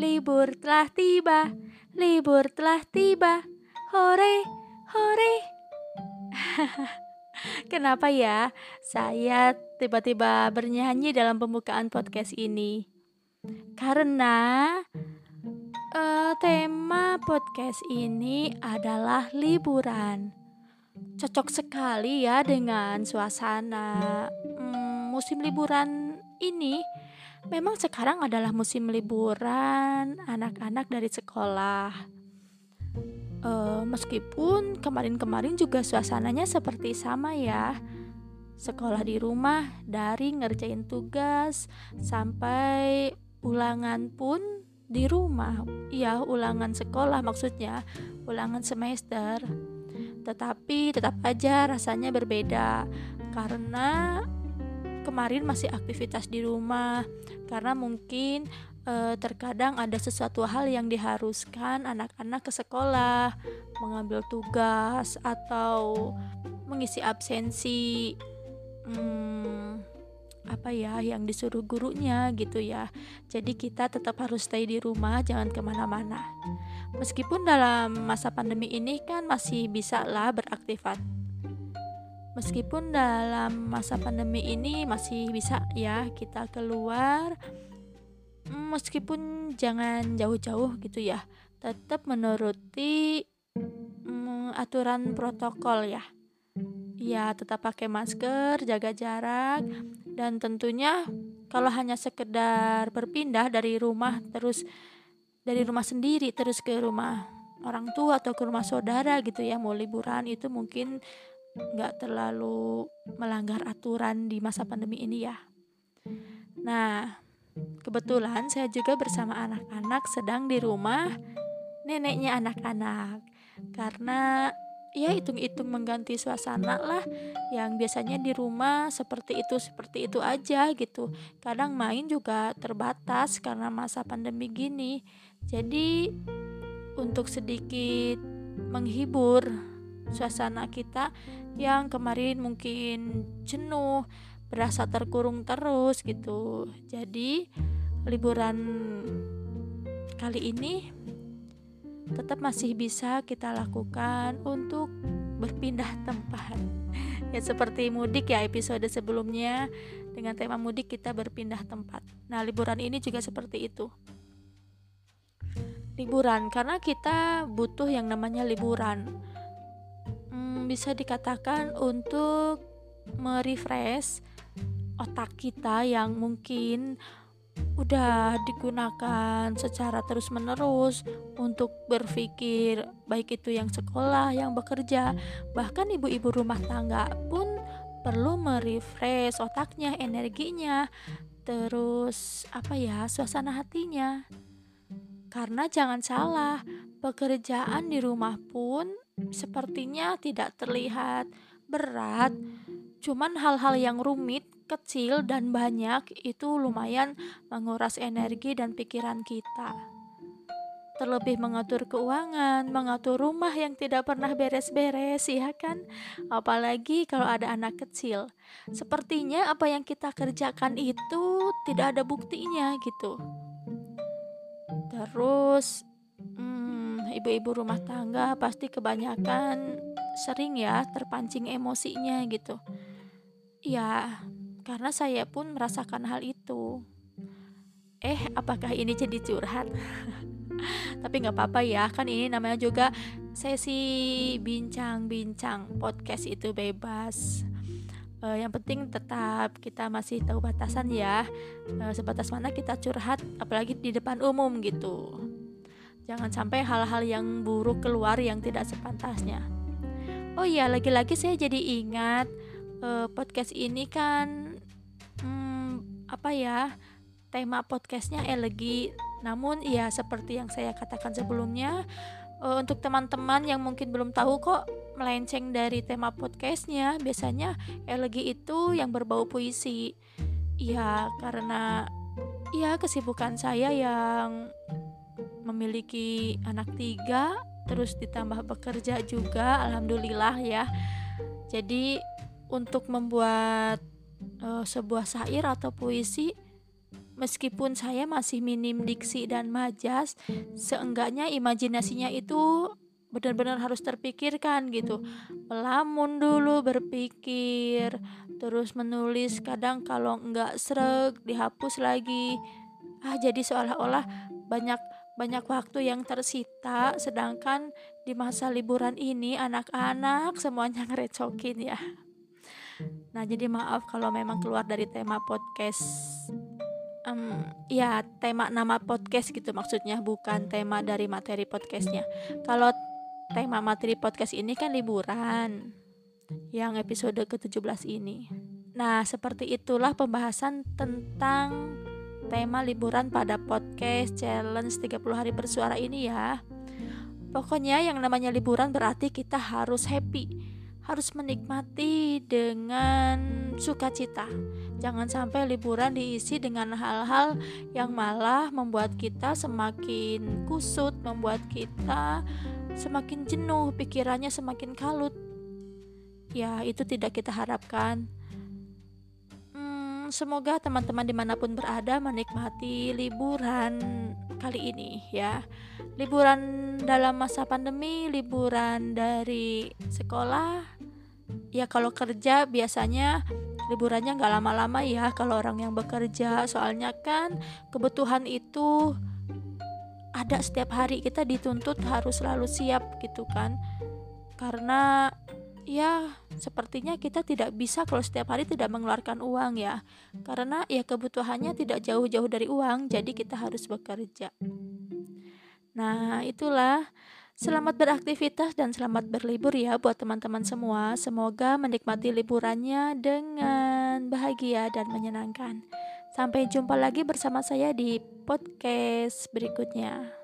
libur telah tiba, libur telah tiba. Hore, hore. Kenapa ya saya tiba-tiba bernyanyi dalam pembukaan podcast ini? Karena uh, tema podcast ini adalah liburan. Cocok sekali ya dengan suasana hmm, musim liburan ini Memang sekarang adalah musim liburan anak-anak dari sekolah. Uh, meskipun kemarin-kemarin juga suasananya seperti sama ya. Sekolah di rumah, dari ngerjain tugas sampai ulangan pun di rumah. Ya, ulangan sekolah maksudnya, ulangan semester. Tetapi tetap aja rasanya berbeda karena kemarin masih aktivitas di rumah karena mungkin e, terkadang ada sesuatu hal yang diharuskan anak-anak ke sekolah, mengambil tugas atau mengisi absensi hmm, apa ya yang disuruh gurunya gitu ya. Jadi kita tetap harus stay di rumah, jangan ke mana-mana. Meskipun dalam masa pandemi ini kan masih bisa lah beraktivitas meskipun dalam masa pandemi ini masih bisa ya kita keluar meskipun jangan jauh-jauh gitu ya tetap menuruti mm, aturan protokol ya. Ya tetap pakai masker jaga jarak dan tentunya kalau hanya sekedar berpindah dari rumah terus dari rumah sendiri terus ke rumah orang tua atau ke rumah saudara gitu ya mau liburan itu mungkin nggak terlalu melanggar aturan di masa pandemi ini ya. Nah, kebetulan saya juga bersama anak-anak sedang di rumah neneknya anak-anak. Karena ya hitung-hitung mengganti suasana lah yang biasanya di rumah seperti itu seperti itu aja gitu. Kadang main juga terbatas karena masa pandemi gini. Jadi untuk sedikit menghibur suasana kita yang kemarin mungkin jenuh, berasa terkurung terus gitu. Jadi liburan kali ini tetap masih bisa kita lakukan untuk berpindah tempat. ya seperti mudik ya episode sebelumnya dengan tema mudik kita berpindah tempat. Nah, liburan ini juga seperti itu. Liburan karena kita butuh yang namanya liburan bisa dikatakan untuk merefresh otak kita yang mungkin udah digunakan secara terus-menerus untuk berpikir baik itu yang sekolah, yang bekerja, bahkan ibu-ibu rumah tangga pun perlu merefresh otaknya, energinya, terus apa ya, suasana hatinya. Karena jangan salah, pekerjaan di rumah pun sepertinya tidak terlihat berat, cuman hal-hal yang rumit, kecil, dan banyak itu lumayan menguras energi dan pikiran kita. Terlebih mengatur keuangan, mengatur rumah yang tidak pernah beres-beres, ya kan? Apalagi kalau ada anak kecil. Sepertinya apa yang kita kerjakan itu tidak ada buktinya gitu. Terus, ibu-ibu rumah tangga pasti kebanyakan sering ya terpancing emosinya gitu. Ya, karena saya pun merasakan hal itu. Eh, apakah ini jadi curhat? Tapi nggak apa-apa ya, kan ini namanya juga sesi bincang-bincang podcast itu bebas. Uh, yang penting tetap kita masih tahu batasan ya, uh, sebatas mana kita curhat, apalagi di depan umum gitu. Jangan sampai hal-hal yang buruk keluar yang tidak sepantasnya. Oh iya, lagi-lagi saya jadi ingat uh, podcast ini kan hmm, apa ya? Tema podcastnya elegi. Namun ya seperti yang saya katakan sebelumnya, uh, untuk teman-teman yang mungkin belum tahu kok melenceng dari tema podcastnya, biasanya elegi itu yang berbau puisi. Ya karena ya kesibukan saya yang memiliki anak tiga terus ditambah bekerja juga alhamdulillah ya jadi untuk membuat uh, sebuah syair atau puisi meskipun saya masih minim diksi dan majas, seenggaknya imajinasinya itu benar-benar harus terpikirkan gitu. Melamun dulu berpikir, terus menulis kadang kalau enggak sreg dihapus lagi. Ah, jadi seolah-olah banyak banyak waktu yang tersita sedangkan di masa liburan ini anak-anak semuanya ngerecokin ya. Nah, jadi maaf kalau memang keluar dari tema podcast. Um, ya tema nama podcast gitu maksudnya bukan tema dari materi podcastnya. Kalau tema materi podcast ini kan liburan yang episode ke-17 ini. Nah seperti itulah pembahasan tentang tema liburan pada podcast challenge 30 hari bersuara ini ya pokoknya yang namanya liburan berarti kita harus happy harus menikmati dengan sukacita. Jangan sampai liburan diisi dengan hal-hal yang malah membuat kita semakin kusut, membuat kita semakin jenuh, pikirannya semakin kalut. Ya, itu tidak kita harapkan. Semoga teman-teman di mana pun berada menikmati liburan kali ini ya. Liburan dalam masa pandemi liburan dari sekolah. Ya kalau kerja biasanya liburannya nggak lama-lama ya kalau orang yang bekerja. Soalnya kan kebutuhan itu ada setiap hari. Kita dituntut harus selalu siap gitu kan. Karena ya sepertinya kita tidak bisa kalau setiap hari tidak mengeluarkan uang ya karena ya kebutuhannya tidak jauh-jauh dari uang jadi kita harus bekerja nah itulah Selamat beraktivitas dan selamat berlibur ya buat teman-teman semua. Semoga menikmati liburannya dengan bahagia dan menyenangkan. Sampai jumpa lagi bersama saya di podcast berikutnya.